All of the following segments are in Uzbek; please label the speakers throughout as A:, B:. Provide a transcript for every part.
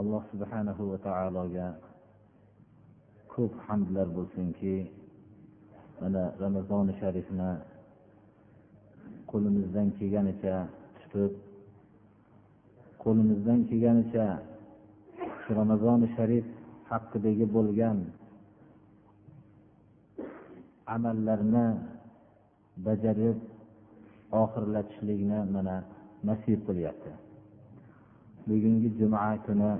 A: Alloh subhanahu va taologa ko'p hamdlar bo'lsinki mana ramazoni sharifni qo'limizdan kelganicha tutib qo'limizdan kelganicha shu ramazoni sharif haqidagi bo'lgan amallarni bajarib oxirlatishlikni mana nasib qilyapti. Bugungi juma kuni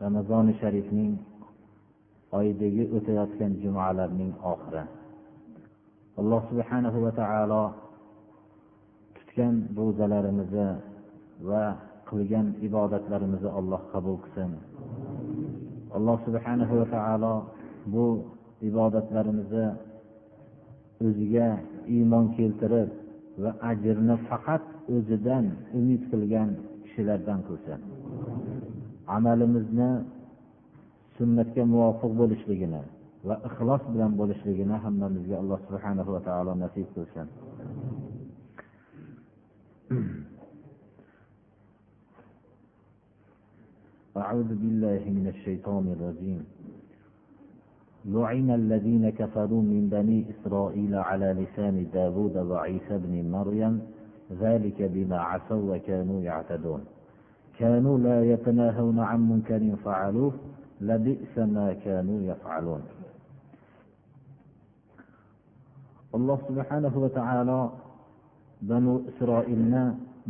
A: ramazoni sharifning oyidagi o'tayotgan jumalarning oxiri. Alloh subhanahu va taolo tutgan ro'zalarimizni va qilgan ibodatlarimizni alloh qabul qilsin. Alloh subhanahu va taolo bu ibodatlarimizni o'ziga iymon keltirib va ajrni faqat o'zidan umid qilgan kishilardan qilsin amalimizni sunnatga muvofiq bo'lishligini va ixlos bilan bo'lishligini hammamizga alloh subhana va taolo nasib qilsin أعوذ بالله من الشيطان الرجيم لعن الذين كفروا من بني إسرائيل على لسان داود وعيسى بن مريم ذلك بما عصوا وكانوا يعتدون كانوا لا يتناهون عن منكر فعلوه لبئس ما كانوا يفعلون alloh subhanahu va taolo banu isroilni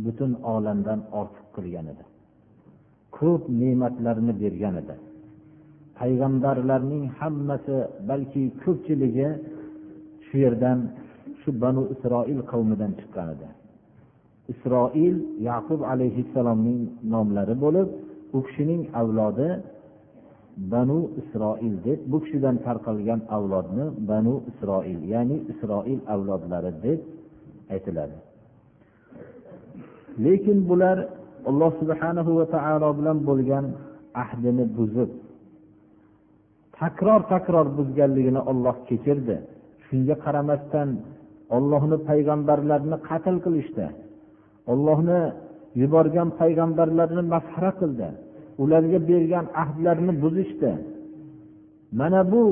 A: butun olamdan ortiq qilgan edi ko'p ne'matlarni bergan edi payg'ambarlarning hammasi balki ko'pchiligi shu yerdan shu banu isroil qavmidan chiqqan edi isroil yaqub alayhissalomning nomlari bo'lib u kishining avlodi banu isroil deb bu kishidan tarqalgan avlodni banu isroil ya'ni isroil avlodlari deb aytiladi. Lekin bular alloh subhanahu va taolo bilan bo'lgan ahdini buzib takror takror buzganligini olloh kechirdi. Shunga qaramasdan ollohni payg'ambarlarini qatl qilishdi. Ollohni yuborgan payg'ambarlarni masxara qildi. Ularga bergan ahdlarni buzishdi. Mana bu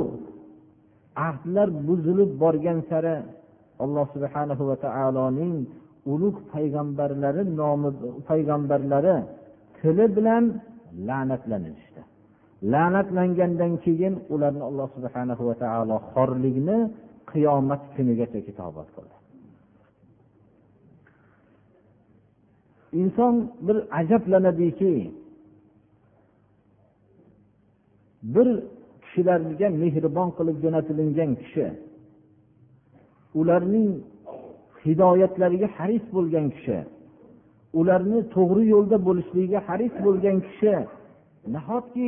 A: ahdlar buzilib borgan sari alloh subhanahu va taoloning ulug' payg'ambarlari nomi payg'ambarlari tili bilan la'natlanishdi. La'natlangandan keyin ularni alloh subhanahu va taolo xorlikni qiyomat kunigacha kitobat qildi. Inson bir ajablanadiki bir kishilarga mehribon qilib jo'natilingan kishi ularning hidoyatlariga haris bo'lgan kishi ularni to'g'ri yo'lda bo'lishligiga haris bo'lgan kishi nahotki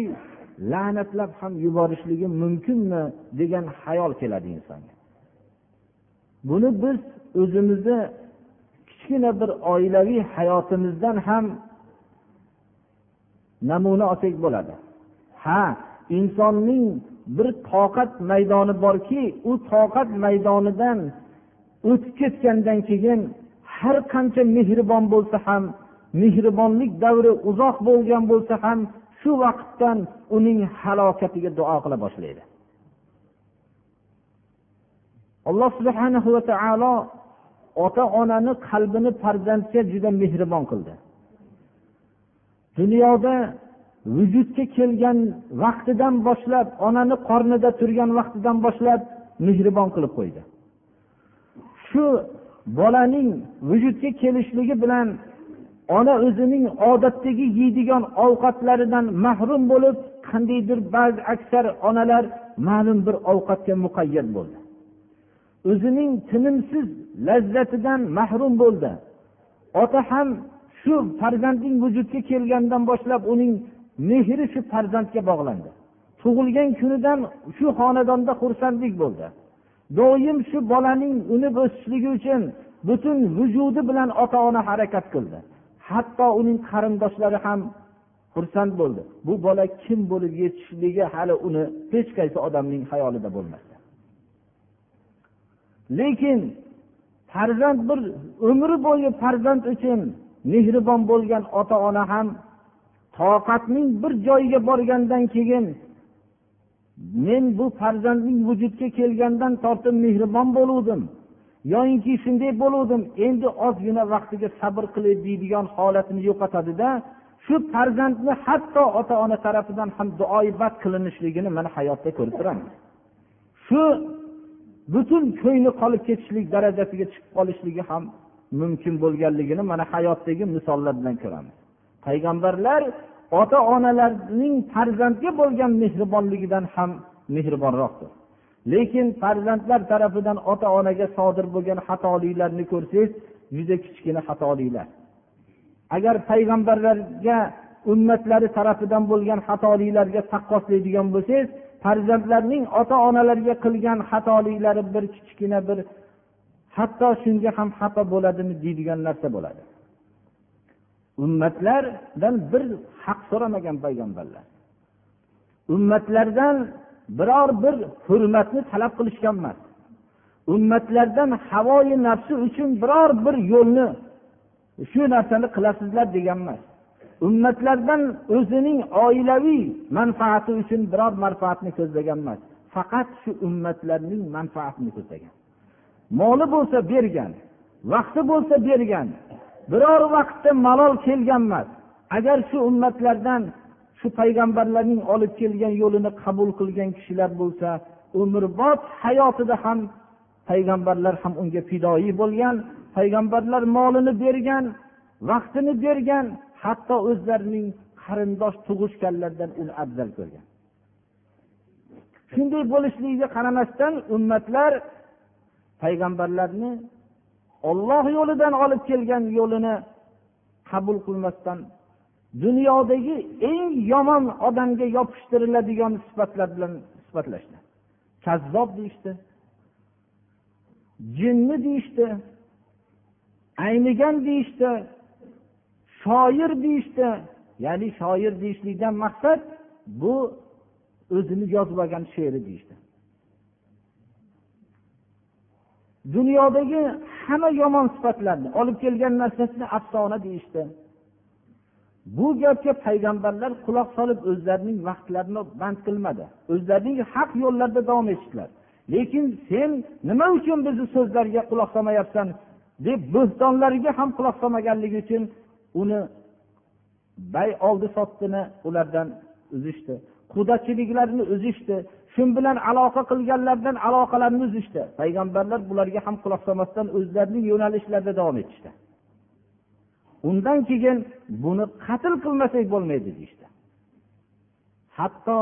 A: la'natlab ham yuborishligi mumkinmi degan xayol keladi insonga. Buni biz o'zimizni kichkina bir oilaviy hayotimizdan ham namuna olsak bo'ladi. Ha insonning bir toqat maydoni borki u toqat maydonidan o'tib ketgandan keyin har qancha mehribon bo'lsa ham mehribonlik davri uzoq bo'lgan bo'lsa ham shu vaqtdan uning halokatiga duo qila boshlaydi. Alloh subhanahu va taolo ota onani qalbini farzandga juda mehribon qildi. Dunyoda vujudga kelgan vaqtidan boshlab onani qornida turgan vaqtidan boshlab mehribon qilib qo'ydi. Shu bolaning vujudga kelishligi bilan ona o'zining odatdagi yeydigan ovqatlaridan mahrum bo'lib qandaydir ba'zi aksar onalar ma'lum bir ovqatga muqayyat bo'ldi. O'zining tinimsiz lazzatidan mahrum bo'ldi. Ota ham shu farzandning vujudga kelganidan boshlab uning mehri shu farzandga bog'landi. Tug'ilgan kunidan shu xonadonda xursandlik bo'ldi. Doim shu bolaning unib o'sishligi uchun butun vujudi bilan ota ona harakat qildi. Hatto uning qarindoshlari ham xursand bo'ldi. Bu bola kim bo'lib yetishishligi hali uni hech qaysi odamning xayolida bo'lmasdi lekin farzand bir umri bo'yi farzand uchun mehribon bo'lgan ota ona ham toqatning bir joyiga borgandan keyin men bu farzandning vujudga kelgandan tortib mehribon bo'luvdim. Yoyinki shunday bo'luvdim endi ozgina vaqtiga sabr qilay deydigan holatini yo'qotadida shu farzandni hatto ota ona tarafidan ham duoibat qilinishligini mana hayotda ko'rib turamiz shu butun ko'ngli qolib ketishlik darajasiga chiqib qolishligi ham mumkin bo'lganligini mana hayotdagi misollar bilan ko'ramiz. Payg'ambarlar ota onalarning farzandga bo'lgan mehribonligidan ham mehribonroqdir. Lekin farzandlar tarafidan ota onaga sodir bo'lgan xatoliklarni ko'rsangiz juda kichkina xatoliklar. Agar payg'ambarlarga ummatlari tarafidan bo'lgan xatoliklarga taqqoslaydigan bo'lsangiz farzandlarning ota onalariga qilgan xatoliklari bir kichkina bir hatto shunga ham xafa bo'ladimi deydigan narsa bo'ladi. Ummatlardan bir haq so'ramagan payg'ambarlar. Ummatlardan biror bir hurmatni talab qilishgan emas. Ummatlardan havoyi nafsi uchun biror bir yo'lni shu narsani qilasizlar degan emas. Ummatlardan o'zining oilaviy manfaati uchun biror manfaatni ko'zlagan emas faqat shu ummatlarning manfaatini ko'zlagan. Moli bo'lsa bergan vaqti bo'lsa bergan biror vaqtda malol kelgan emas. Agar shu ummatlardan shu payg'ambarlarning olib kelgan yo'lini qabul qilgan kishilar bo'lsa umrbod hayotida ham payg'ambarlar ham unga fidoyi bo'lgan payg'ambarlar molini bergan vaqtini bergan hatto o'zlarining qarindosh tug'ishganlaridan uni afzal ko'rgan. Shunday bo'lishligiga qaramasdan ummatlar payg'ambarlarni olloh yo'lidan olib kelgan yo'lini qabul qilmasdan dunyodagi eng yomon odamga yopishtiriladigan sifatlar bilan sifatlashdi kazzob deyishdi. Jinni deyishdi. Aynigan deyishdi. Shoir deyishdi. Ya'ni shoir deyishlikdan maqsad bu o'zini yozib olgan she'ri deyishdi. Dunyodagi hamma yomon sifatlarni olib kelgan narsasini afsona deyishdi. Bu gapga payg'ambarlar quloq solib o'zlarining vaqtlarini band qilmadi. O'zlarining haq yo'llarida davom etishdilar. Lekin sen nima uchun bizni so'zlarga quloq solmayapsan deb bo'xtonlariga ham quloq solmaganligi uchun uni bay oldi sotdini ulardan uzishdi. Qudachiliklarni uzishdi. Shu bilan aloqa qilganlardan aloqalarni uzishdi. Payg'ambarlar bularga ham quloq solmasdan o'zlarining yo'nalishlarida davom etishdi. Undan keyin buni qatl qilmasak bo'lmaydi deyishdi. Hatto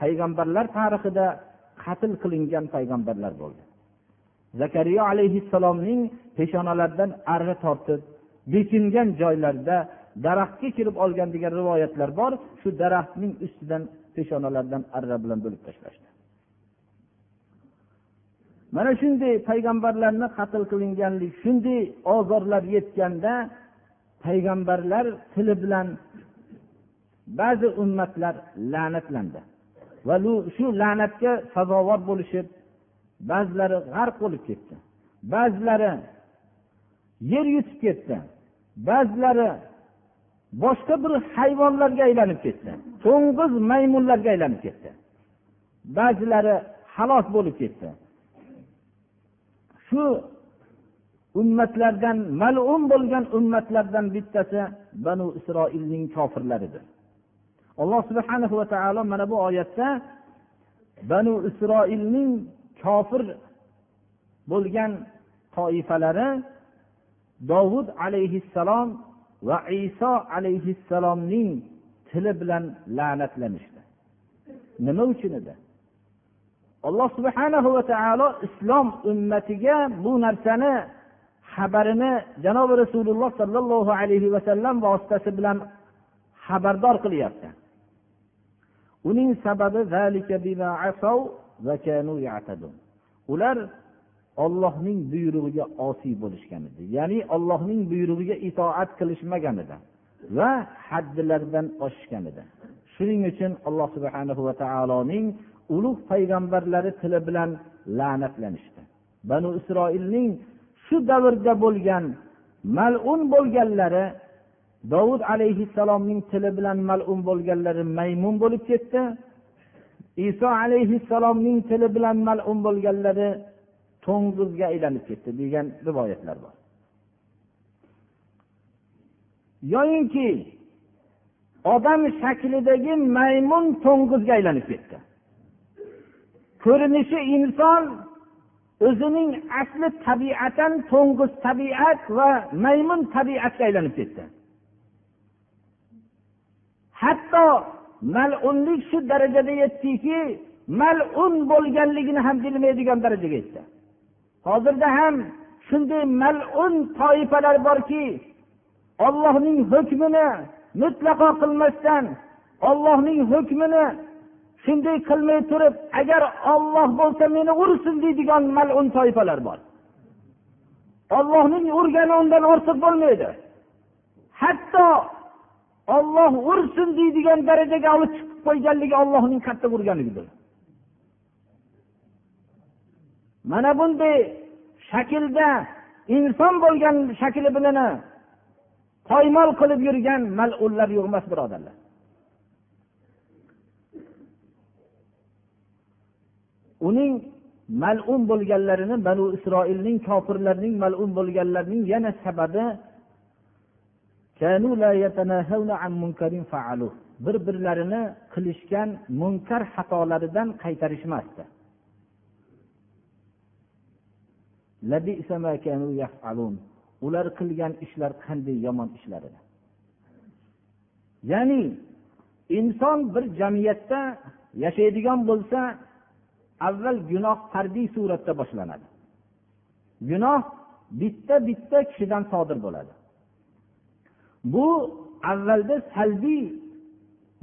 A: payg'ambarlar tarixida qatl qilingan payg'ambarlar bo'ldi. Zakariya alayhissalomning peshonalaridan arra tortib bekingan joylarida daraxtga kirib olgan degan rivoyatlar bor shu daraxtning ustidan peshonalaridan arra bilan bo'lib tashlashdi. Mana shunday payg'ambarlarni qatl qilinganlik shunday ozorlar yetganda payg'ambarlar tili bilan ba'zi ummatlar la'natlandi. Va shu la'natga sazovor bo'lishib ba'zilari g'arq bo'lib ketdi. Ba'zilari yer yutib ketdi. Ba'zilari boshqa bir hayvonlarga aylanib ketdi. To'ng'iz maymunlarga aylanib ketdi. Ba'zilari halok bo'lib ketdi. Shu ummatlardan malum bo'lgan ummatlardan bittasi banu isroilning kofirlaridir. Alloh subhana va taolo mana bu oyatda banu isroilning kofir bo'lgan toifalari dovud alayhissalom va iso alayhissalomning tili bilan la'natlanishdi. Nima uchun edi? Alloh subhanahu va taolo islom ummatiga bu narsani
B: xabarini janobi rasululloh sollallohu alayhi vasallam vositasi bilan xabardor qilyapti. Uning sababi ular ollohning buyrug'iga osiy bo'lishgan edi. Ya'ni ollohning buyrug'iga itoat qilishmagan edi va haddilardan oshishgan edi. Shuning uchun alloh subhana va taoloning ulug' payg'ambarlari tili bilan la'natlanishdi. Banu isroilning shu davrda bo'lgan malun bo'lganlari dovud alayhissalomning tili bilan malun bo'lganlari maymun bo'lib ketdi. Iso alayhissalomning tili bilan malun bo'lganlari to'ng'izga aylanib ketdi degan rivoyatlar bor. Yoyinki odam shaklidagi maymun to'ng'izga aylanib ketdi. Ko'rinishi inson o'zining asli tabiatan to'ng'iz tabiat va maymun tabiatga aylanib ketdi. Hatto malunlik shu darajada yetdiki malun bo'lganligini ham bilmaydigan darajaga yetdi. Hozirda ham shunday malun toifalar borki ollohning hukmini mutlaqo qilmasdan ollohning hukmini shunday qilmay turib agar olloh bo'lsa meni ursin deydigan malun toifalar bor. Ollohning urgani undan ortiq bo'lmaydi. Hatto olloh ursin deydigan darajaga olib chiqib qo'yganligi ollohning qattiq urganligidir mana bunday shaklda inson bo'lgan shakli bilan poymol qilib yurgan malullar yo'q emas birodarlar. Uning malun bo'lganlarini banu isroilning kofirlarning malun bo'lganlarining yana sababi bir birlarini qilishgan munkar xatolaridan qaytarishmasdi ular qilgan ishlar qanday yomon ishlar edi ya'ni inson bir jamiyatda yashaydigan bo'lsa avval gunoh harbiy suratda boshlanadi. Gunoh bitta bitta kishidan sodir bo'ladi. Bu avvalda salbiy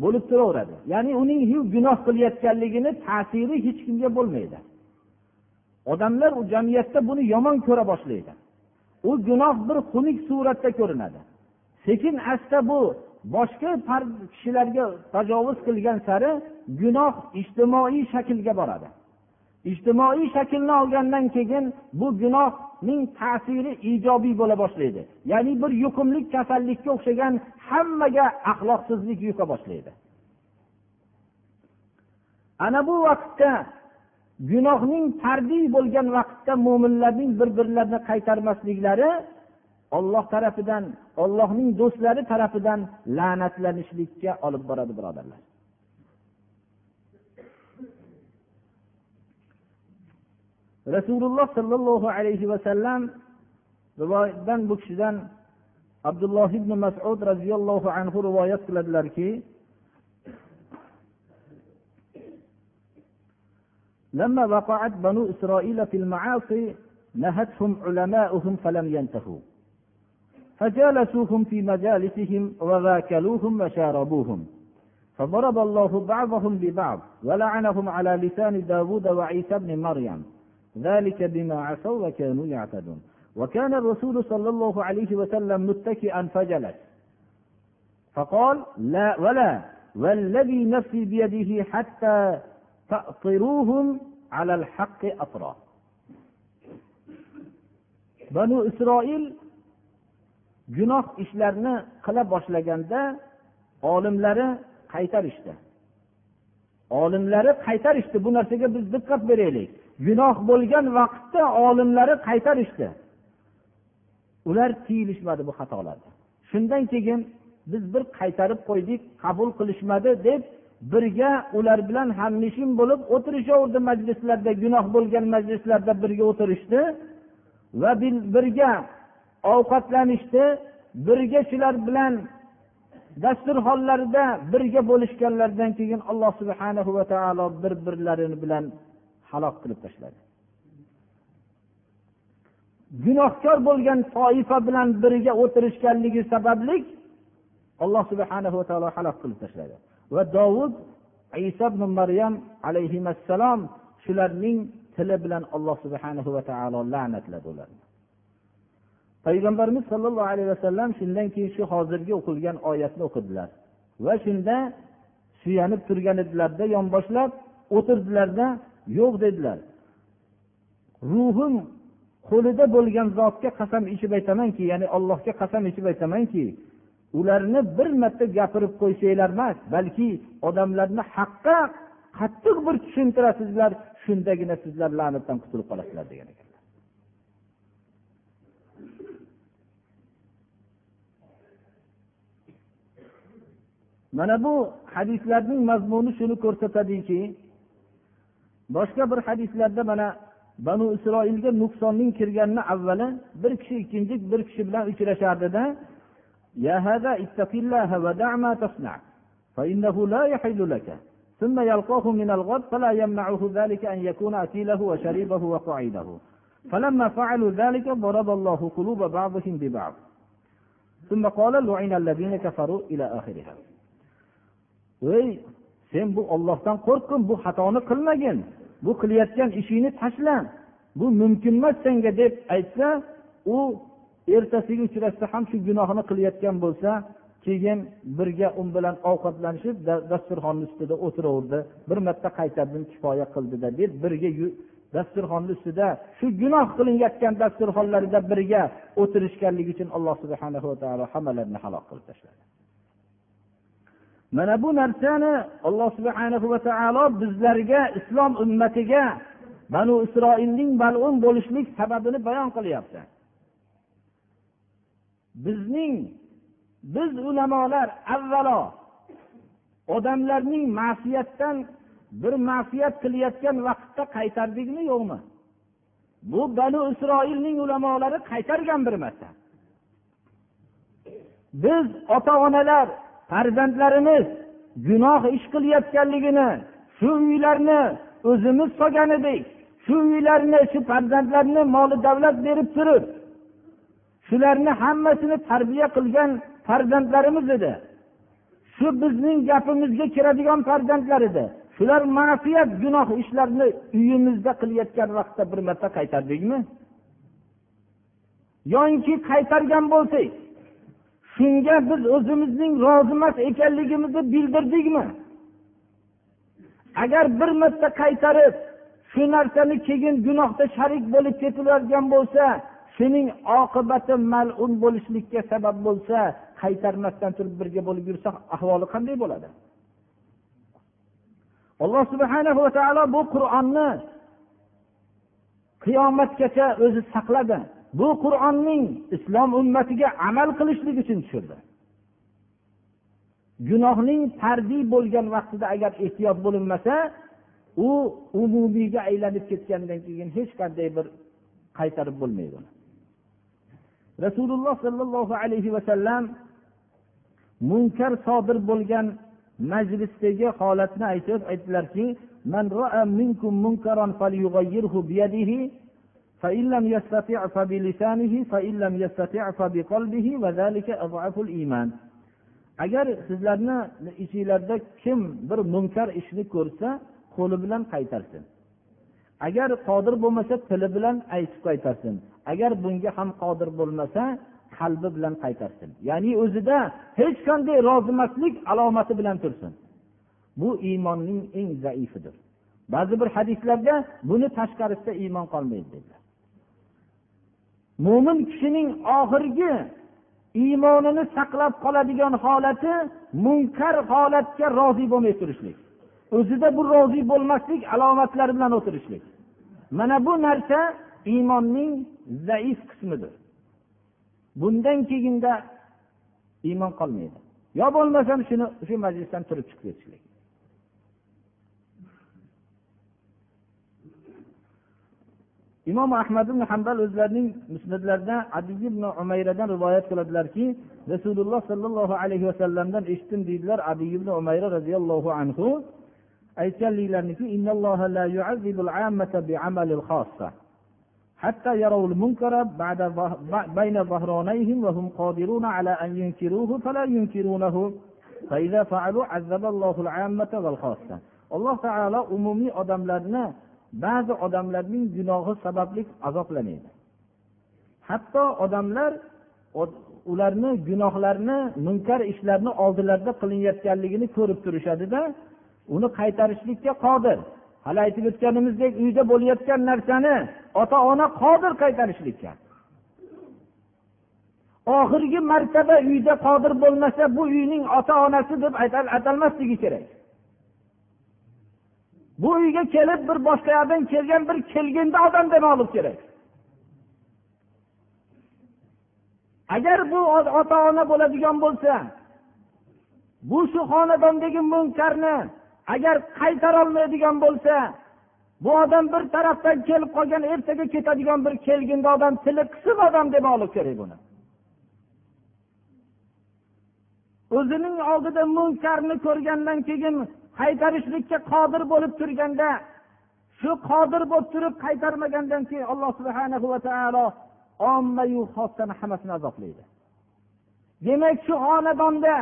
B: bo'lib turaveradi. Ya'ni uning gunoh qilayotganligini ta'siri hech kimga bo'lmaydi. Odamlar u jamiyatda buni yomon ko'ra boshlaydi. U gunoh bir xunuk suratda ko'rinadi. Sekin asta bu boshqa kishilarga tajovuz qilgan sari gunoh ijtimoiy shaklga boradi. Ijtimoiy shaklni olgandan keyin bu gunohning ta'siri ijobiy bo'la boshlaydi. Ya'ni bir yuqumlik kasallikka o'xshagan hammaga axloqsizlik yuqa boshlaydi. Ana bu vaqtda gunohning fardiy bo'lgan vaqtda mo'minlarning bir birlarini qaytarmasliklari olloh tarafidan ollohning do'stlari tarafidan la'natlanishlikka olib boradi birodarlar. Rasululloh sollallohu alayhi vasallam rivoyatdan bu kishidan abdulloh ibn masud roziyallohu anhu rivoyat qiladilarki لما وقعت بنو إسرائيل في المعاصي نهتهم علماؤهم فلم ينتهوا. فجالسوهم في مجالسهم وذاكلوهم وشاربوهم. فضرب الله بعضهم ببعض ولعنهم على لسان داود وعيسى بن مريم. ذلك بما عصوا وكانوا يعتدون. وكان الرسول صلى الله عليه وسلم متكئا فجلس. فقال لا ولا والذي نفسي بيده حتى banu isroil gunoh ishlarni qila boshlaganda olimlari qaytarishdi olimlari qaytarishdi bu narsaga biz diqqat beraylik gunoh bo'lgan vaqtda olimlari qaytarishdi ular tiyilishmadi bu xatolardan shundan keyin biz bir qaytarib qo'ydik qabul qilishmadi deb birga ular bilan hamnishin bo'lib o'tirishaverdi majlislarda gunoh bo'lgan majlislarda birga o'tirishdi va birga ovqatlanishdi. Birga shular bilan dasturxonlarida birga bo'lishganlaridan keyin alloh subhanahu va taolo bir birlarini bilan halok qilib tashladi. Gunohkor bo'lgan toifa bilan birga o'tirishganligi sababli alloh subhana va taolo halok qilib tashladi. Va dovud iso ibn maryam alayhissalom shularning tili bilan alloh subhanahu va taolo la'natladi ularni. Payg'ambarimiz sollallohu alayhi vasallam shundan keyin shu hozirgi o'qilgan oyatni o'qidilar va shunda suyanib turgan edilarda yonboshlab o'tirdilarda yo'q dedilar. Ruhim qo'lida bo'lgan zotga qasam ichib aytamanki ya'ni allohga qasam ichib aytamanki ularni bir marta gapirib qo'ysanglar emas balki odamlarni haqqa qattiq bir tushuntirasizlar shundagina sizlar la'natdan qutulib qolasizlar degan ekanlar. Mana bu hadislarning mazmuni shuni ko'rsatadiki boshqa bir hadislarda mana banu isroilga nuqsonning kirganini avvali bir kishi ikkinchi bir kishi bilan uchrashardida ثم يلقاه من الغد فلا يمنعه ذلك أن يكون أكيله وشريبه وقعيده فلما فعلوا ذلك ضرب الله قلوب بعضهم ببعض ثم قال لعن الذين كفروا إلى آخرها ey sen bu ollohdan qo'rqgin bu xatoni qilmagin bu qilayotgan ishingni tashla bu mumkin emas senga deb aytsa u ertasiga uchrashsa ham shu gunohini qilayotgan bo'lsa keyin birga u bilan ovqatlanishib dasturxonni ustida o'tiraverdi. Bir marta qaytardim kifoya qildida deb birga dasturxonni ustida shu gunoh qilinayotgan dasturxonlarida birga o'tirishganligi uchun alloh subhana va taolo hammalarini halok qilib tashladi. Mana bu narsani alloh subhana va taolo bizlarga islom ummatiga banu isroilning malun bo'lishlik sababini bayon qilyapti. Bizning biz ulamolar avvalo odamlarning ma'siyatdan bir ma'siyat qilayotgan vaqtda qaytardikmi yo'qmi? Bu banu isroilning ulamolari qaytargan bir marta biz ota onalar farzandlarimiz gunoh ish qilayotganligini shu uylarni o'zimiz solgan edik shu uylarni shu farzandlarni moli davlat berib turib shularni hammasini tarbiya qilgan farzandlarimiz edi. Shu bizning gapimizga kiradigan farzandlar edi. Shular ma'siyat gunoh ishlarni uyimizda qilayotgan vaqtda bir marta qaytardikmi? Yoinki qaytargan bo'lsak shunga biz o'zimizning rozi emas ekanligimizni bildirdikmi? Agar bir marta qaytarib shu narsani keyin gunohda sharik bo'lib ketiladigan bo'lsa sening oqibati malun bo'lishlikka sabab bo'lsa qaytarmasdan turib birga bo'lib yursa ahvoli qanday bo'ladi? Alloh subhana va taolo bu qur'onni qiyomatgacha o'zi saqladi. Bu qur'onning islom ummatiga amal qilishlik uchun tushirdi. Gunohning tarbiy bo'lgan vaqtida agar ehtiyot bo'linmasa u umumiyga aylanib ketgandan keyin hech qanday bir qaytarib bo'lmaydi rasululloh sollallohu alayhi vasallam munkar sodir bo'lgan majlisdagi holatni aytib aytdilarki فإن لم يستطع فبلسانه فإن لم يستطع فبقلبه وذلك أضعف الإيمان agar sizlarni ichinglarda kim bir munkar ishni ko'rsa qo'li bilan qaytarsin agar qodir bo'lmasa tili bilan aytib qaytarsin Agar bunga ham qodir bo'lmasa qalbi bilan qaytarsin. Ya'ni o'zida hech qanday rozi emaslik alomati bilan tursin. Bu iymonning eng zaifidir. Ba'zi bir hadislarda buni tashqarisida iymon qolmaydi dedilar. Mo'min kishining oxirgi iymonini saqlab qoladigan holati munkar holatga rozi bo'lmay turishlik. O'zida bu rozi bo'lmaslik alomatlari bilan o'tirishlik. Mana bu narsa iymonning zaif qismidir. Bundan keyinda iymon qolmaydi. Yo bo'lmasam shuni shu majlisdan turib chiqib ketishlik. Imom ahmad ibn hambal o'zlarining musnatlarida adiy ibn umayradan rivoyat qiladilarki rasululloh sollallohu alayhi vasallamdan eshitdim deydilar abi ibn umayra roziyallohu anhu. Aytganliklariniki حتى يروا المنكر بعد بين ظهرانيهم وهم قادرون على أن ينكروه فلا ينكرونه فإذا فعلوا عذب الله العامة والخاصة alloh taolo umumiy odamlarni ba'zi odamlarning gunohi sababli azoblamaydi hatto odamlar ularni gunohlarini munkar ishlarni oldilarida qilinayotganligini ko'rib turishadida uni qaytarishlikka qodir hali aytib o'tganimizdek uyda bo'layotgan narsani ota ona qodir qaytarishlikka oxirgi martaba uyda qodir bo'lmasa bu uyning ota onasi deb atalmasligi kerak. Bu uyga kelib bir boshqa yoqdan kelgan bir kelginda odam demoqlik kerak. Agar bu ota ona bo'ladigan bo'lsa bu shu xonadondagi munkarni agar qaytarolmaydigan bo'lsa bu odam bir tarafdan kelib qolgan ertaga ketadigan bir kelginda odam tili qisiq odam demoqlik kerak buni. O'zining oldida munkarni ko'rgandan keyin qaytarishlikka qodir bo'lib turganda shu qodir bo'lib turib qaytarmagandan keyin alloh subhana va taolo ommayu xossani hammasini azoblaydi demak shu xonadonda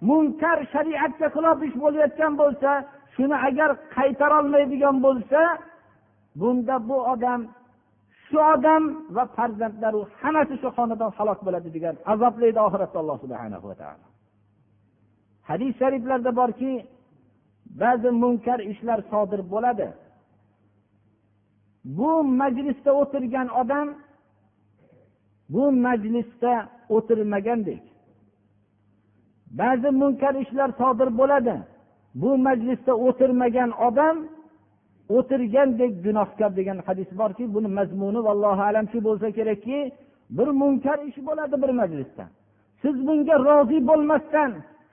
B: munkar shariatga xilof ish bo'layotgan bo'lsa shuni agar qaytarolmaydigan bo'lsa bunda bu odam shu odam va farzandlari hammasi shu xonadon halok bo'ladi degan azoblaydi oxiratda alloh subhana va taolo. Hadis shariflarda borki ba'zi munkar ishlar sodir bo'ladi. Bu majlisda o'tirgan odam bu majlisda o'tirmagandek ba'zi munkar ishlar sodir bo'ladi. Bu majlisda o'tirmagan odam o'tirgandek gunohkor degan hadis borki buni mazmuni vallohu alam shu bo'lsa kerakki bir munkar ish bo'ladi bir majlisda. Siz bunga rozi bo'lmasdan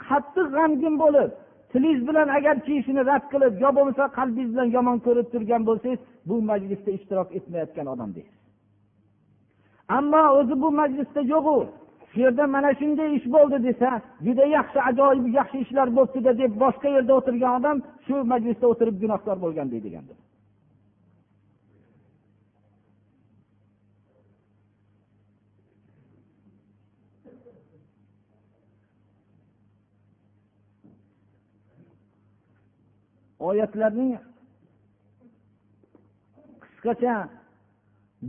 B: qattiq g'amgin bo'lib tilingiz bilan agarki ishini rad qilib yo bo'lmasa qalbingiz bilan yomon ko'rib turgan bo'lsangiz bu majlisda ishtirok etmayotgan odam deysiz. Ammo o'zi bu majlisda yo'q yo'qu shu yerda mana shunday ish bo'ldi desa juda yaxshi ajoyib yaxshi ishlar bo'libdida deb boshqa yerda o'tirgan odam shu majlisda o'tirib gunohkor bo'lgan deydigandir oyatlarning qisqacha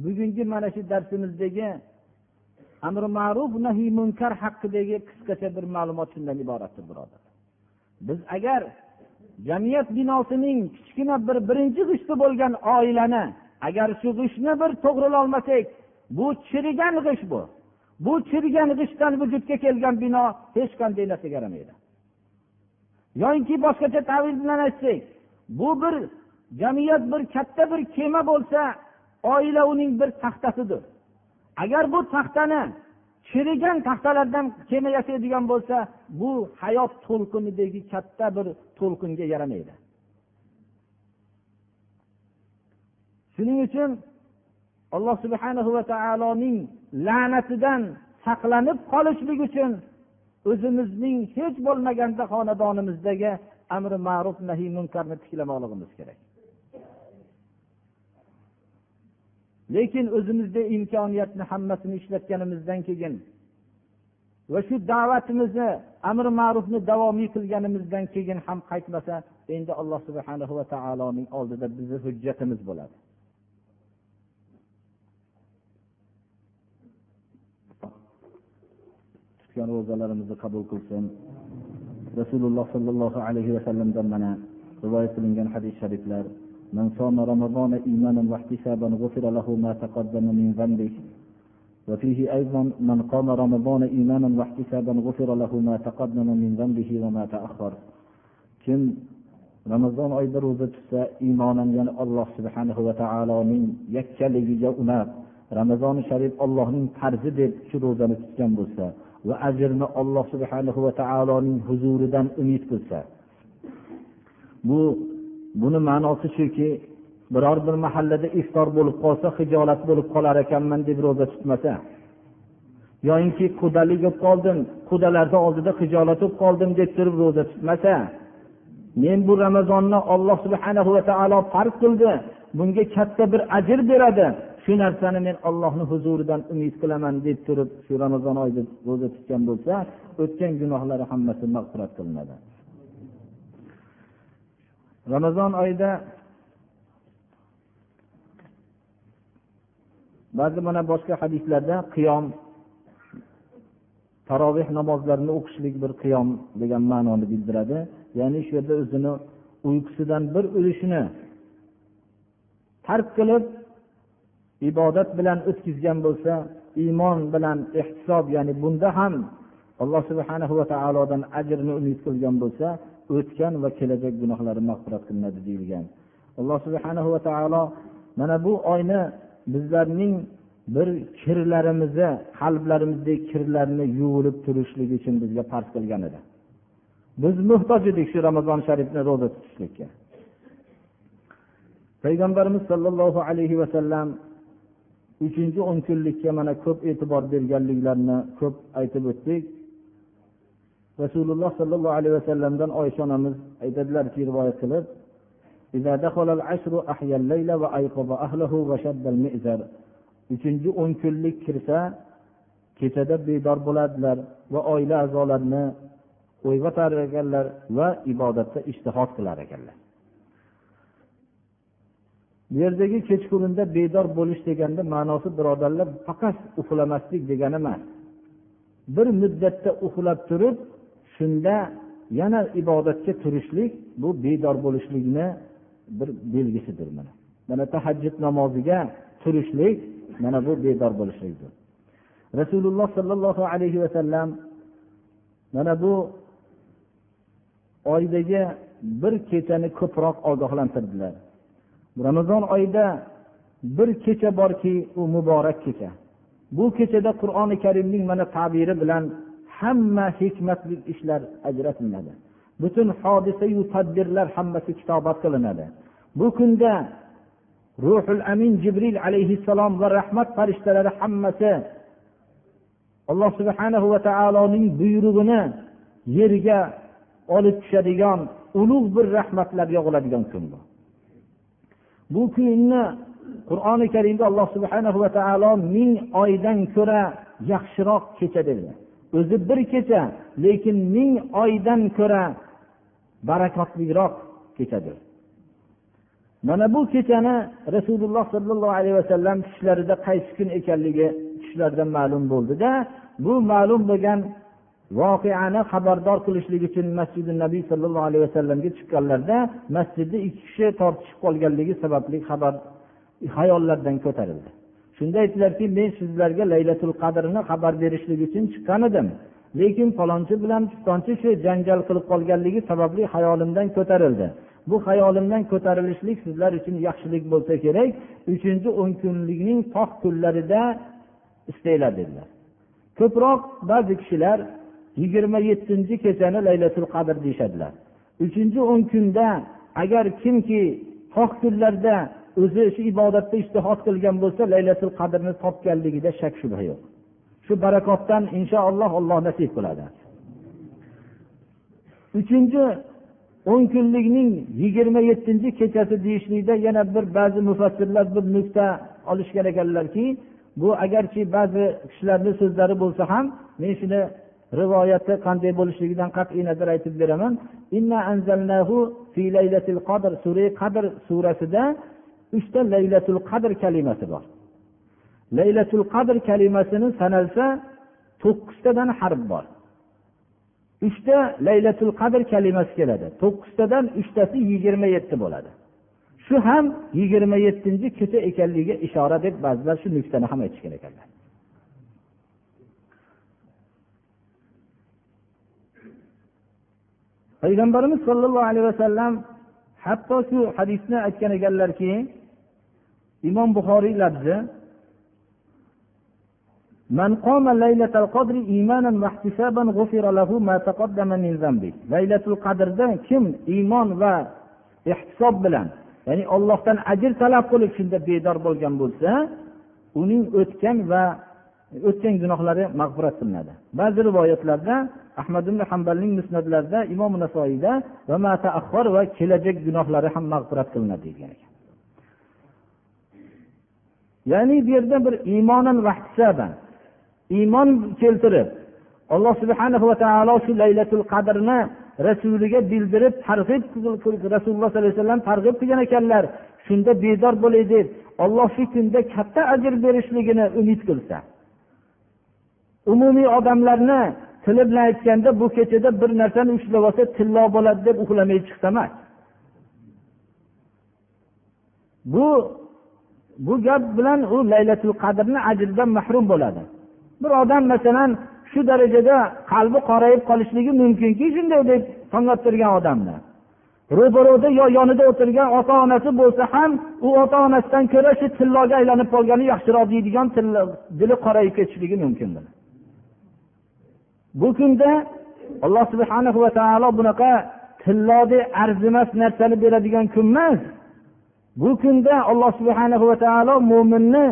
B: bugungi mana shu darsimizdagi amri ma'ruf nahiy munkar haqidagi qisqacha bir ma'lumot shundan iboratdir birodar. Biz agar jamiyat binosining kichkina bir birinchi g'ishti bo'lgan oilani agar shu g'ishtni bir to'g'rilolmasak bu chirigan g'isht bu. Bu chirigan g'ishtdan vujudga kelgan bino hech qanday narsaga yaramaydi. Yoinki boshqacha tavil bilan aytsak bu bir jamiyat bir katta bir kema bo'lsa oila uning bir taxtasidir. Agar bu taxtani chirigan taxtalardan kema yasaydigan bo'lsa bu hayot to'lqinidagi katta bir to'lqinga yaramaydi. Shuning uchun alloh subhanahu va taoloning la'natidan saqlanib qolishlik uchun o'zimizning hech bo'lmaganda xonadonimizdagi amri ma'ruf nahiy munkarni tiklamoqligimiz kerak. Lekin o'zimizda imkoniyatni hammasini ishlatganimizdan keyin va shu da'vatimizni amri ma'rufni davomiy qilganimizdan keyin ham qaytmasa endi alloh subhana va taoloning oldida bizni hujjatimiz bo'ladi. Tutgan ro'zalarimizni qabul qilsin. Rasululloh sollallohu alayhi vasallamdan mana rivoyat qilingan hadis shariflar من صام رمضان إيمانا واحتسابا غفر له ما تقدم من ذنبه. وفيه أيضا من قام رمضان إيمانا واحتسابا غفر له ما تقدم من ذنبه وما تأخر. كم رمضان أيضا روزة إيمانا ين الله سبحانه وتعالى من يكل يجونا رمضان شريف الله من حرز دل شروزا تتجنبسا وأجرنا الله سبحانه وتعالى من حزور دم أميت بسا. بو buni ma'nosi shuki biror bir mahallada iftor bo'lib qolsa hijolat bo'lib qolar ekanman deb ro'za tutmasa. Yoyinki qudalik bo'lib qoldim qudalarni oldida hijolat bo'lib qoldim deb turib ro'za tutmasa men bu ramazonni olloh subhana va taolo farz qildi bunga katta bir ajr beradi. Shu narsani men ollohni huzuridan umid qilaman deb turib shu ramazon oyida ro'za tutgan bo'lsa o'tgan gunohlari hammasi mag'firat qilinadi. Ramazon oyida ba'zi mana boshqa hadislarda qiyom taroveh namozlarini o'qishlik bir qiyom degan ma'noni bildiradi. Ya'ni shu yerda o'zini uyqusidan bir ulushini tark qilib ibodat bilan o'tkazgan bo'lsa iymon bilan ehtisob ya'ni bunda ham alloh subhana va taolodan ajrni umid qilgan bo'lsa o'tgan va kelajak gunohlari mag'firat qilinadi deyilgan. Alloh subhana va taolo mana bu oyni bizlarning bir kirlarimizni qalblarimizdagi kirlarni yuvilib turishlik uchun bizga farz qilgan edi. Biz muhtoj edik shu ramazon sharifni ro'za tutishlikka. Payg'ambarimiz sollallohu alayhi vasallam uchinchi o'n kunlikka mana ko'p e'tibor berganliklarini ko'p aytib o'tdik. Rasululloh sollallohu alayhi vasallamdan oysha onamiz aytadilarki rivoyat qilib uchinchi o'n kunlik kirsa kechada bedor bo'ladilar va oila a'zolarini uyg'otar ekanlar va ibodatda ishtihod qilar ekanlar bu yerdagi kechqurunda bedor bo'lish deganda ma'nosi birodarlar faqat uxlamaslik degani emas. Bir muddatda uxlab turib shunda yana ibodatga turishlik bu bedor bo'lishlikni bir belgisidir mana. Mana tahajjud namoziga turishlik mana bu bedor bo'lishlikdir. Rasululloh sollallohu alayhi vasallam mana bu oydagi bir kechani ko'proq ogohlantirdilar. Ramazon oyida bir kecha borki u muborak kecha. Bu kechada qur'oni karimning mana tabiri bilan hamma hikmatli ishlar ajratiladi. Butun hodisayu tadbirlar hammasi kitobat qilinadi. Bu kunda ruhul amin jibril alayhissalom va rahmat farishtalari hammasi alloh subhanahu va taoloning buyrug'ini yerga olib tushadigan ulug' bir rahmatlar yog'iladigan kun bu. Bu kunni qur'oni karimda alloh subhanahu va taolo ming oydan ko'ra yaxshiroq kecha dedi o'zi bir kecha lekin ming oydan ko'ra barakotliroq kechadir mana bu kechani rasululloh sollallohu alayhi vasallam tushlarida qaysi kun ekanligi tushlardan ma'lum bo'ldida. Bu ma'lum bo'lgan voqeani xabardor qilishlik uchun masjidi nabiy sollallohu alayhi vasallamga chiqqanlarida masjidda ikki kishi tortishib qolganligi sababli xabar hayollardan ko'tarildi. Shunda aytdilarki men sizlarga laylatul qadrni xabar berishlik uchun chiqqan edim. Lekin falonchi bilan pistonchi shu janjal qilib qolganligi sababli hayolimdan ko'tarildi. Bu hayolimdan ko'tarilishlik sizlar uchun yaxshilik bo'lsa kerak uchinchi o'n kunlikning tog' kunlarida istanglar dedilar. Ko'proq ba'zi kishilar yigirma yettinchi kechani laylatul qadr deyishadilar. Uchinchi o'n kunda agar kimki tog' kunlarda o'zi shu ibodatda ishtihod qilgan bo'lsa laylatul qadrni topganligida shak shubha yo'q. Shu barakotdan inshaalloh alloh nasib qiladi. Uchinchi o'n kunlikning yigirma yettinchi kechasi deyishlikda yana bir ba'zi mufassirlar bir nuqta olishgan ekanlarki bu agarchi ba'zi kishilarni so'zlari bo'lsa ham men shuni rivoyati qanday bo'lishligidan qat'iy nazar aytib beraman. Sura qadr surasida uchta laylatul qadr kalimasi bor. Laylatul qadr kalimasini sanalsa to'qqiztadan harf bor. Uchta laylatul qadr kalimasi keladi. To'qqiztadan uchtasi yigirma yetti bo'ladi. Shu ham yigirma yettinchi kecha ekanligiga ishora deb ba'zilar shu nuqtani ham aytishgan ekanlar. Payg'ambarimiz sollallohu alayhi vasallam hatto shu hadisni aytgan ekanlarki imom buxoriy labzi من قام ليلة القدر إيمانا واحتسابا غفر له ما تقدم من ذنبه ليلة القدر ده kim iymon va ehtisob bilan ya'ni ollohdan ajr talab qilib shunda bedor bo'lgan bo'lsa uning o'tgan va o'tgan gunohlari mag'firat qilinadi ba'zi rivoyatlarda ahmad ibn hambalning musnatlarida imom nasoiyda va va kelajak gunohlari ham mag'firat qilinadi degan ekan Ya'ni bu yerda bir iymonan iymon keltirib alloh subhana va taolo shu laylatul qadrni rasuliga bildirib targ'ib rasululloh sollallohu alayhi vasallam targ'ib qilgan ekanlar shunda bedor bo'lay deb olloh shu kunda katta ajr berishligini umid qilsa. Umumiy odamlarni tili bilan aytganda bu kechada bir narsani ushlab olsa tillo bo'ladi deb uxlamay chiqsa emas. Bu bu gap bilan u laylatul qadrni ajridan mahrum bo'ladi. Bir odam masalan shu darajada qalbi qorayib qolishligi mumkinki shunday deb sanglab turgan odamni. Ro'barada yo yonida o'tirgan ota onasi bo'lsa ham u ota onasidan ko'ra shu tilloga aylanib qolgani yaxshiroq deydigan dili qorayib ketishligi mumkin bu kunda alloh subhana va taolo bunaqa tillodek arzimas narsani beradigan kun emas bu kunda alloh subhana va taolo mo'minni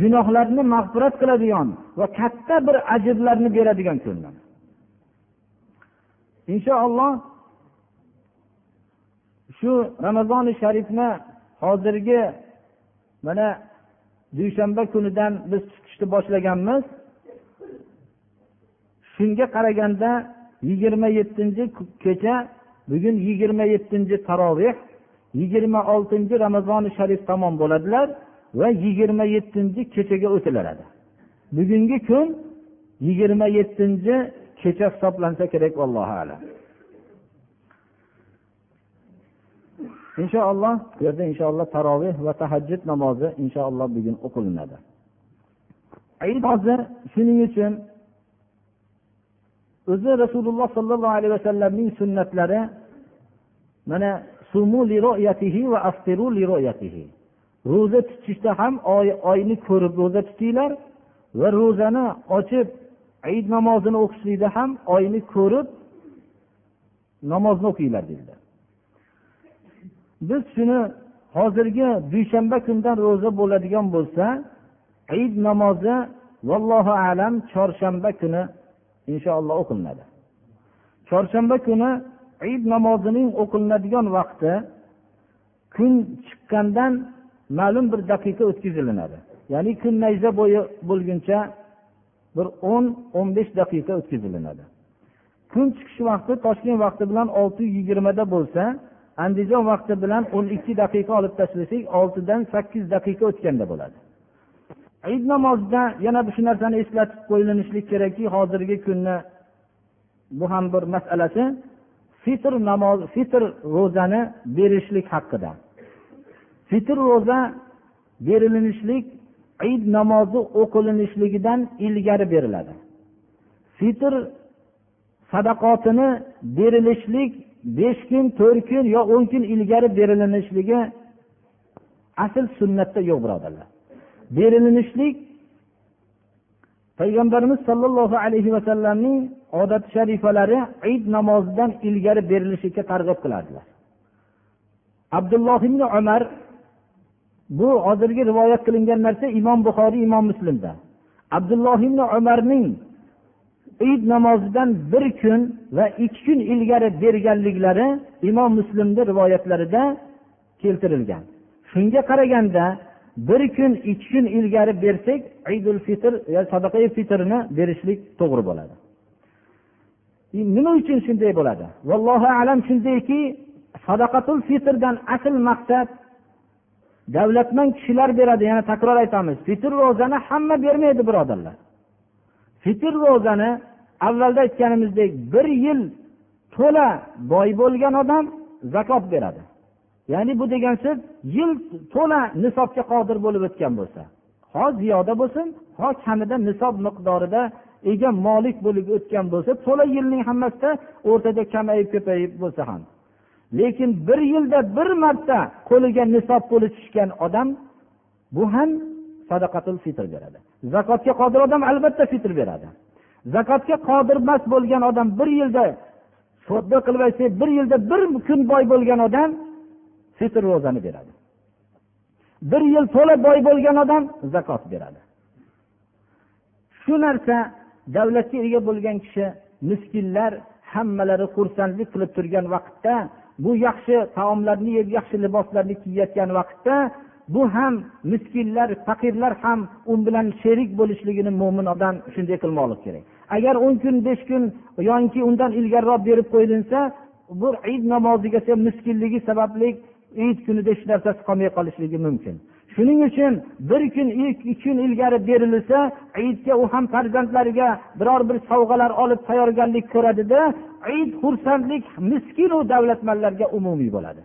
B: gunohlarni mag'firat qiladigan va katta bir ajrlarni beradigan kun inshaalloh shu ramazoni sharifni hozirgi mana dushanba kunidan biz chiqishni boshlaganmiz. Shunga qaraganda yigirma yettinchi kecha bugun yigirma yettinchi taroveh yigirma oltinchi ramazoni sharif tamom bo'ladilar va yigirma yettinchi kechaga o'tiladi bugungi kun yigirma yettinchi kecha hisoblansa kerak allohu alam. Inshaalloh bu yerda inshaalloh taroveh va tahajjud namozi inshaalloh bugun o'qilinadi. Hozir shuning uchun o'zi rasululloh sollallohu alayhi vasallamning sunnatlari mana ro'za tutishda ham oyni ko'rib ro'za tutinglar va ro'zani ochib id namozini o'qishlikda ham oyni ko'rib namozni o'qinglar dedilar. Biz shuni hozirgi dushanba kundan ro'za bo'ladigan bo'lsa id namozi vallohu alam chorshanba kuni inshaalloh o'qilinadi chorshanba kuni id namozining o'qilinadigan vaqti kun chiqqandan ma'lum bir daqiqa o'tkazilinadi. Ya'ni kun nayza bo'yi bo'lguncha bir o'n o'n besh daqiqa o'tkazilinadi. Kun chiqish vaqti toshkent vaqti bilan olti yigirmada bo'lsa andijon vaqti bilan o'n ikki daqiqa olib tashlasak oltidan sakkiz daqiqa o'tganda bo'ladi. Id namozida yana shu narsani eslatib qo'yilinishlik kerakki hozirgi kunni bu ham bir masalasi. Fitr namoz fitr ro'zani berishlik haqida. Fitr ro'za berilinishlik id namozi o'qilinishligidan ilgari beriladi. Fitr sadaqotini berilishlik besh kun to'rt kun yo o'n kun ilgari berilinishligi asl sunnatda yo'q birodarlar. Berilinishlik payg'ambarimiz sollallohu alayhi vasallamning odat sharifalari id namozidan ilgari berilishlikka targ'ib qiladilar. Abdulloh ibn umar bu hozirgi rivoyat qilingan narsa imom buxoriy imom muslimda. Abdulloh ibn umarning id namozidan bir kun va ikki kun ilgari berganliklari imom muslimni rivoyatlarida keltirilgan. Shunga qaraganda bir kun ikki kun ilgari bersak idul fitr sadaqa fitrni berishlik to'g'ri bo'ladi. Nima uchun shunday bo'ladi? Vallohu alam shundayki sadaqatul fitrdan asl maqsad davlatmand kishilar beradi. Yana takror aytamiz fitr ro'zani hamma bermaydi birodarlar. Fitr ro'zani avvalda aytganimizdek bir yil to'la boy bo'lgan odam zakot beradi. Ya'ni bu degan so'z yil to'la nisobga qodir bo'lib o'tgan bo'lsa ho ziyoda bo'lsin ho kamida nisob miqdorida ega molik bo'lib o'tgan bo'lsa to'la yilning hammasida o'rtada kamayib ko'payib bo'lsa ham. Lekin bir yilda bir marta qo'liga nisob puli tushgan odam bu ham sadaqatul fitr beradi. Zakotga qodir odam albatta fitr beradi. Zakotga qodir emas bo'lgan odam bir yilda sodda qilib aytsak bir yilda bir kun boy bo'lgan odam fitr ro'zani beradi. Bir yil to'la boy bo'lgan odam zakot beradi. Shu narsa davlatga ega bo'lgan kishi miskinlar hammalari xursandlik qilib turgan vaqtda bu yaxshi taomlarni yeb yaxshi liboslarni kiyayotgan vaqtda bu ham miskinlar faqirlar ham u bilan sherik bo'lishligini mo'min odam shunday qilmoqlik kerak. Agar o'n kun besh kun yoki undan ilgariroq berib qo'yilinsa bu id namoziga miskinligi sababli id kunida hech narsasi qolmay qolishligi mumkin. Shuning uchun bir kun ikki kun ilgari berilsa idga u ham farzandlariga biror bir sovg'alar olib tayyorgarlik ko'radida id xursandlik miskinu davlatmanlarga umumiy bo'ladi.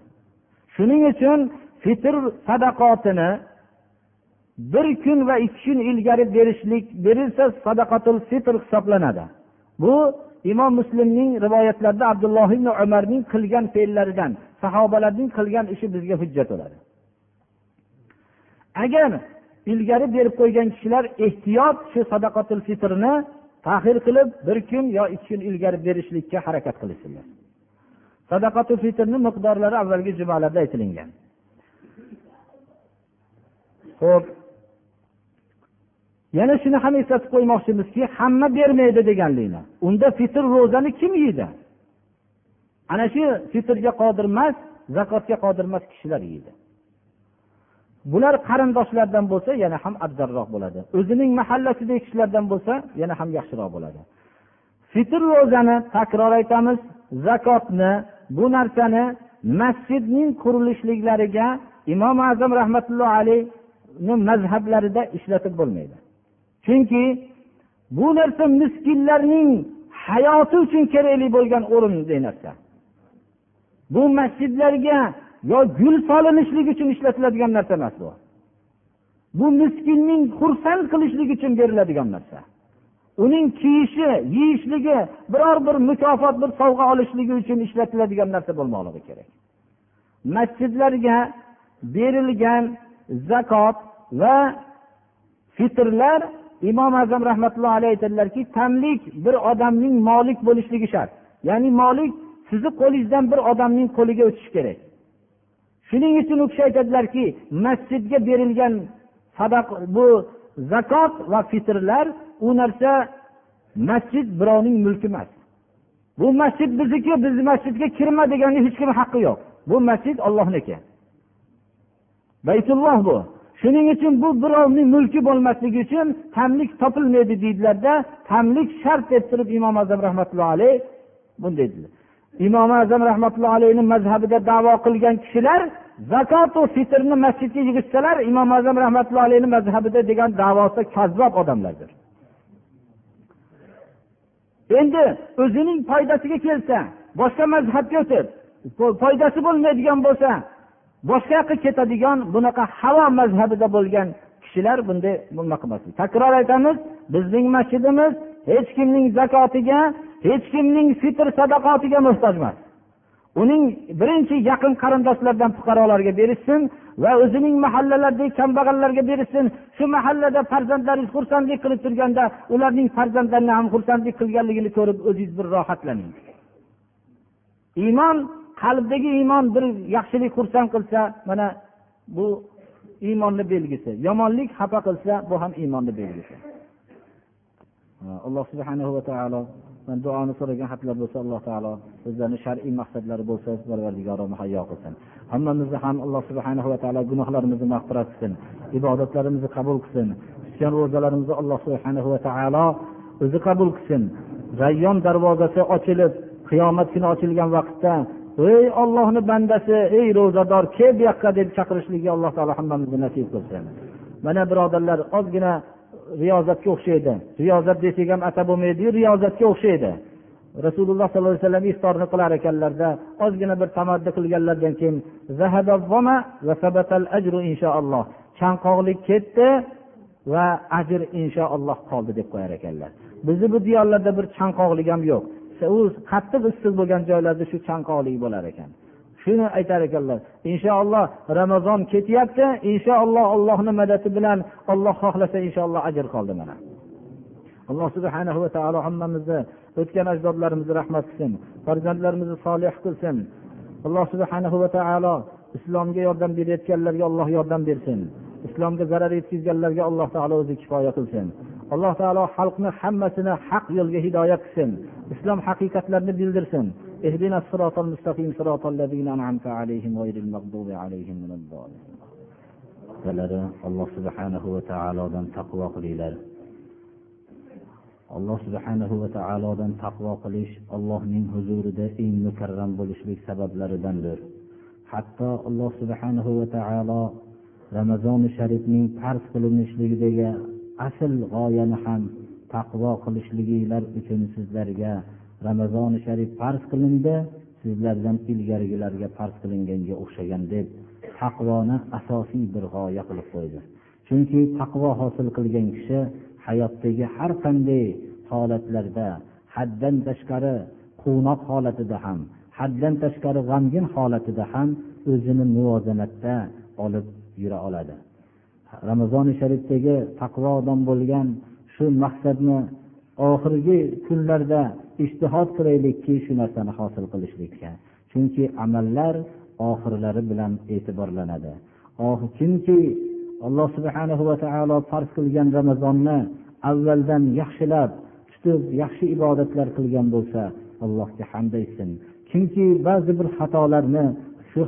B: Shuning uchun fitr sadaqotini bir kun va ikki kun ilgari berishlik berilsa sadaqatul fitr hisoblanadi. Bu imom muslimning rivoyatlarida abdulloh ibn umarning qilgan fe'llaridan sahobalarning qilgan ishi bizga hujjat bo'ladi. Agar ilgari berib qo'ygan kishilar ehtiyot shu sadaqatul fitrni tahir qilib bir kun yo ikki kun ilgari berishlikka harakat qilishsinlar sadaqatul fitrni miqdorlari avvalgi jumalarda aytilingan ho'p yana shuni ham eslatib qo'ymoqchimizki hamma bermaydi deganlikni unda fitr ro'zani kim yeydi? Ana shu fitrga qodir emas zakotga qodir emas kishilar yeydi. Bular qarindoshlardan bo'lsa yana ham afzalroq bo'ladi. O'zining mahallasidagi kishilardan bo'lsa yana ham yaxshiroq bo'ladi. Fitr ro'zani takror aytamiz zakotni bu narsani masjidning qurilishliklariga imom azam rahmatullohi alayhni mazhablarida ishlatib bo'lmaydi. Chunki bu narsa miskinlarning hayoti uchun kerakli bo'lgan o'rinli narsa. Bu masjidlarga yo gul solinishligi uchun ishlatiladigan narsa emas bu. Bu miskinning xursand qilishlik uchun beriladigan narsa. Uning kiyishi yeyishligi biror bir mukofot bir sovg'a olishligi uchun ishlatiladigan narsa bo'lmoqligi kerak. Masjidlarga berilgan zakot va fitrlar imom azam rahmatullohi alayhi aytadilarki tamlik bir odamning molik bo'lishligi shart. Ya'ni molik sizni qo'lingizdan bir odamning qo'liga o'tishi kerak. Shuning uchun u kishi aytadilarki masjidga berilgan sadaq bu zakot va fitrlar u narsa masjid birovning mulki emas. Bu masjid bizniki bizni masjidga kirma deganni hech kim haqqi yo'q. Bu masjid ollohniki baytulloh bu. Shuning uchun bu birovning mulki bo'lmasligi uchun tamlik topilmaydi deydilarda tamlik shart deb turib imom azam rahmatullohi alayh bunday dedilar. Imom azam rahmatullohi alayhni mazhabida davo qilgan kishilar zakotu fitrni masjidga yig'ishsalar imom azam rahmatullohi alayhni mazhabida degan davosi kazzob odamlardir. Endi o'zining foydasiga kelsa boshqa mazhabga o'tib foydasi bo'lmaydigan bo'lsa boshqa yoqqa ketadigan bunaqa havo mazhabida bo'lgan kishilar bunday nima qilmasin takror aytamiz bizning masjidimiz hech kimning zakotiga hech kimning fitr sadaqotiga muhtoj emas. Uning birinchi yaqin qarindoshlardan fuqarolarga berishsin va o'zining mahallalaridagi kambag'allarga berishsin. Shu mahallada farzandlaringiz xursandlik qilib turganda ularning farzandlarini ham xursandlik qilganligini ko'rib o'zingiz bir rohatlaning. Iymon qalbdagi iymon bir yaxshilik xursand qilsa mana bu iymonni belgisi. Yomonlik xafa qilsa bu ham iymonni belgisi. Alloh subhanahu va taolo duoni so'ragan xatlar bo'lsa alloh taolo o'zlarini shar'iy maqsadlari bo'lsa parvardigoro muhayyo qilsin. Hammamizni ham alloh subhanahu va taolo gunohlarimizni mag'firat qilsin ibodatlarimizni qabul qilsin. Tutgan ro'zalarimizni alloh subhanahu va taolo o'zi qabul qilsin. Rayyon darvozasi ochilib qiyomat kuni ochilgan vaqtda ey ollohni bandasi ey ro'zador kel bu yoqqa deb chaqirishlikka alloh taolo hammamizni nasib qilsin. Mana birodarlar ozgina riyozatga o'xshaydi. Riyozat desak ham atab bo'lmaydiyu riyozatga o'xshaydi. Rasululloh sollallohu alayhi vasallam iftorni qilar ekanlarda ozgina bir tamaddi qilganlaridan keyin inshaalloh. Chanqoqlik ketdi va ajr inshaalloh qoldi deb qo'yar ekanlar. Bizni bu diyorlarda bir chanqoqlik ham yo'q. U qattiq issiq bo'lgan joylarda shu chanqoqlik bo'lar ekan. Shuni aytar ekanlar inshaalloh ramazon ketyapti inshaalloh allohni madadi bilan olloh xohlasa inshaalloh ajr qoldi mana. Alloh subhana va taolo hammamizni o'tgan ajdodlarimizni rahmat qilsin farzandlarimizni solih qilsin. Alloh subhana va taolo islomga yordam berayotganlarga alloh yordam bersin. Islomga zarar yetkazganlarga alloh taolo o'zi kifoya qilsin. alloh taolo xalqni hammasini haq yo'lga hidoyat qilsin islom haqiqatlarini bildirsin اهدنا الصراط المستقيم صراط الذين أنعمت عليهم غير المغضوب عليهم من الضالين
A: kattalari alloh subhanahu va taolodan taqvo qilinglar alloh subhanahu va taolodan taqvo qilish allohning huzurida eng mukarram bo'lishlik sabablaridandir hatto alloh subhanahu va taolo ramazoni sharifning farz qilinishligidagi asl g'oyani ham taqvo qilishliginglar uchun sizlarga ramazoni sharif farz qilindi sizlardan ilgarigilarga farz qilinganga o'xshagan deb taqvoni asosiy bir g'oya qilib qo'ydi. Chunki taqvo hosil qilgan kishi hayotdagi har qanday holatlarda haddan tashqari quvnoq holatida ham haddan tashqari g'amgin holatida ham o'zini muvozanatda olib yura oladi. Ramazoni sharifdagi taqvo odam bo'lgan shu maqsadni oxirgi kunlarda ishtihod qilaylikki shu narsani hosil qilishlikka. Chunki amallar oxirlari bilan e'tiborlanadi. Kimki alloh subhana va taolo farz qilgan ramazonni avvaldan yaxshilab tutib yaxshi ibodatlar qilgan bo'lsa allohga hamd aytsin. Kimki ba'zi bir xatolarni shu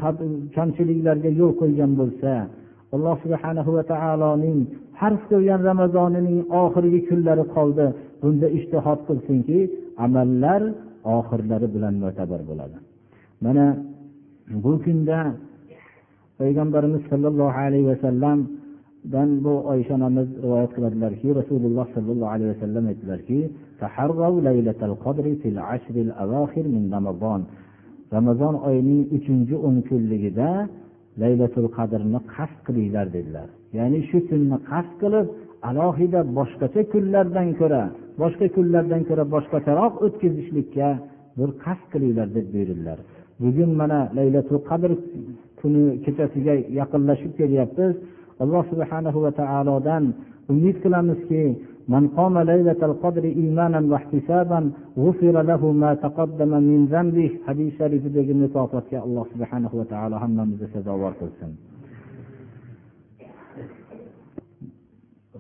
A: kamchiliklarga yo'l qo'ygan bo'lsa alloh subhanahu va taoloning farz qilgan ramazonining oxirgi kunlari qoldi. Bunda ishtihod qilsinki amallar oxirlari bilan mo'tabar bo'ladi. Mana bu kunda payg'ambarimiz sollallohu alayhi vasallamdan bu oysha onamiz rivoyat qiladilarki rasululloh sollallohu alayhi vasallam aytdilarki ramazon oyining uchinchi o'n kunligida laylatul qadrni qasd qilinglar dedilar. Ya'ni shu kunni qasd qilib alohida boshqacha kunlardan ko'ra boshqa kunlardan ko'ra boshqacharoq o'tkazishlikka bir qasd qilinglar deb buyurdilar. Bugun mana laylatul qadr kuni kechasiga yaqinlashib kelyapmiz. Alloh subhanahu va taolodan umid qilamizki من قام ليلة القدر إيمانا واحتسابا غفر له ما تقدم من ذنبه حديث شريف mukofatga alloh subhanahu va taolo hammamizni sazovor qilsin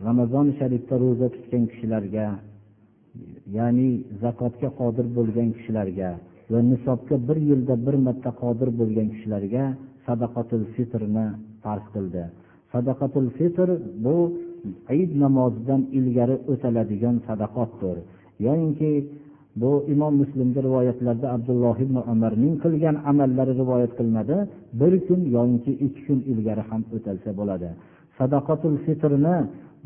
A: ramazon sharifda ro'za tutgan kishilarga ya'ni zakotga qodir bo'lgan kishilarga va nisobga bir yilda bir marta qodir bo'lgan kishilarga sadaqatul fitrni farz qildi sadaqatul fitr bu hayit namozidan ilgari o'taladigan sadaqotdir. Yoyinki bu imom muslimda rivoyatlarda abdulloh ibn umarning qilgan amallari rivoyat qilinadi. Bir kun yoinki ikki kun ilgari ham o'talsa bo'ladi. Sadaqatul fitrni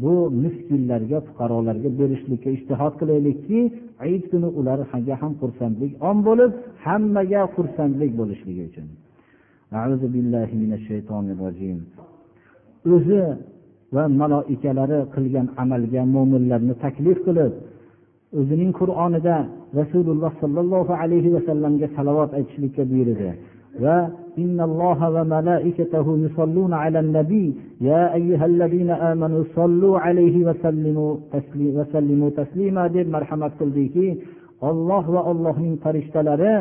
A: bu miskinlarga fuqarolarga berishlikka ishtihod qilaylikki hayit kuni ularga ham xursandlik om bo'lib hammaga xursandlik bo'lishligi uchun. O'zi va maloikalari qilgan amalga mo'minlarni taklif qilib o'zining qur'onida rasululloh sollallohu alayhi vasallamga salovat aytishlikka buyurdi va إن الله وملائكته يصلون على النبي يا أيها الذين آمنوا صلوا عليه وسلموا وسلموا تسليما deb marhamat qildiki olloh va allohning farishtalari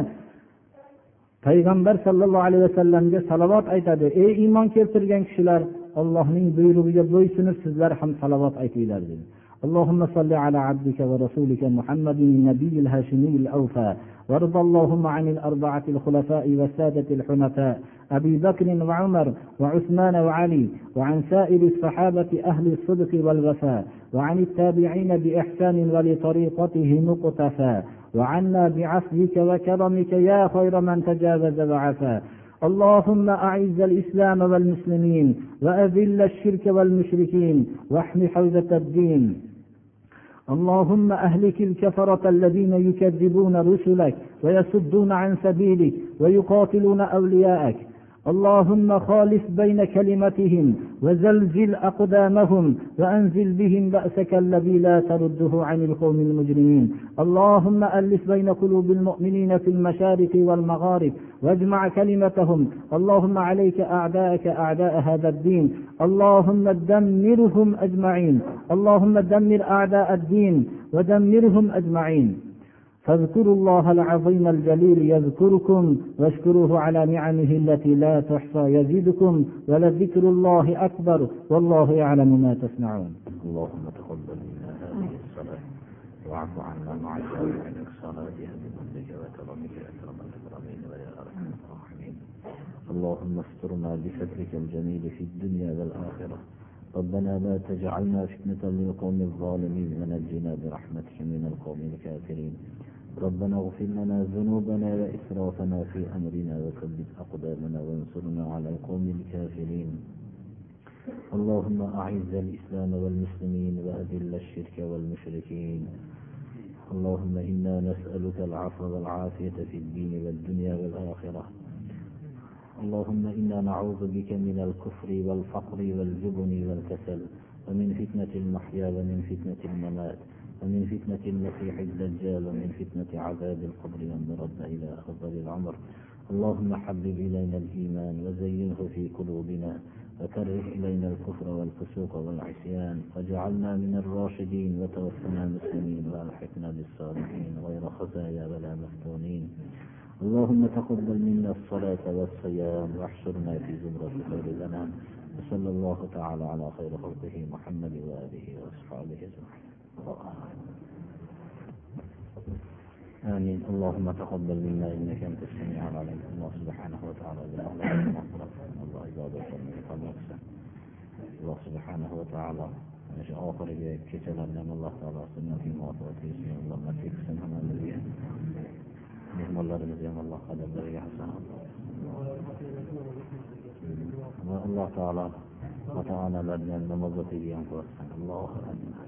A: payg'ambar sollallohu alayhi vasallamga salovat aytadi ey iymon keltirgan kishilar ollohning buyrug'iga bo'ysunib sizlar ham salovat aytinglar dedi. اللهم صل على عبدك ورسولك محمد النبي الهاشمي الأوفى وارض اللهم عن الأربعة الخلفاء والسادة الحنفاء أبي بكر وعمر وعثمان وعلي وعن سائر الصحابة أهل الصدق والوفاء وعن التابعين بإحسان ولطريقته مقتفى وعنا بعفوك وكرمك يا خير من تجاوز وعفا اللهم أعز الإسلام والمسلمين وأذل الشرك والمشركين واحم حوزة الدين. اللهم أهلك الكفرة الذين يكذبون رسلك ويصدون عن سبيلك ويقاتلون أولياءك اللهم خالف بين كلمتهم وزلزل أقدامهم وأنزل بهم بأسك الذي لا ترده عن القوم المجرمين. اللهم ألف بين قلوب المؤمنين في المشارق والمغارب واجمع كلمتهم. اللهم عليك أعداءك أعداء هذا الدين. اللهم دمرهم أجمعين. اللهم دمر أعداء الدين ودمرهم أجمعين. فاذكروا الله العظيم الجليل يذكركم واشكروه على نعمه التي لا تحصى يزيدكم ولذكر الله أكبر والله يعلم ما تصنعون. اللهم تقبل منا هذه الصلاة واعف عنا مع الشافعين الصلاة بفضلك وكرمك أكرم الأكرمين ويا أرحم الراحمين. اللهم استرنا بسترك الجميل في الدنيا والآخرة. ربنا لا تجعلنا فتنة للقوم الظالمين ونجنا برحمتك من القوم الكافرين. ربنا اغفر لنا ذنوبنا وإسرافنا في أمرنا وثبت أقدامنا وانصرنا على القوم الكافرين. اللهم أعز الإسلام والمسلمين وأذل الشرك والمشركين. اللهم إنا نسألك العفو والعافية في الدين والدنيا والآخرة. اللهم إنا نعوذ بك من الكفر والفقر والجبن والكسل ومن فتنة المحيا ومن فتنة الممات. ومن فتنة المسيح الدجال ومن فتنة عذاب القبر والمرد إلى أفضل العمر. اللهم حبب إلينا الإيمان وزينه في قلوبنا وكره إلينا الكفر والفسوق والعصيان واجعلنا من الراشدين وتوفنا مسلمين وألحقنا بالصالحين غير خزايا ولا مفتونين. اللهم تقبل منا الصلاة والصيام واحشرنا في زمرة خير الأنام وصلى الله تعالى على خير خلقه محمد وآله وأصحابه أجمعين. آمين. اللهم تقبل منا إنك أنت السميع العليم. الله سبحانه وتعالى اللهم الله عبادك من قبلك الله سبحانه وتعالى إيش آخر بي كتل ان الله تعالى سنة في مواطة وتيسي الله ما فيك سنة من نبيه نعم الله رمزي ان الله قدر بري حسن الله الله تعالى وتعالى لدينا لمضة بي ان قرصان الله اخر عنه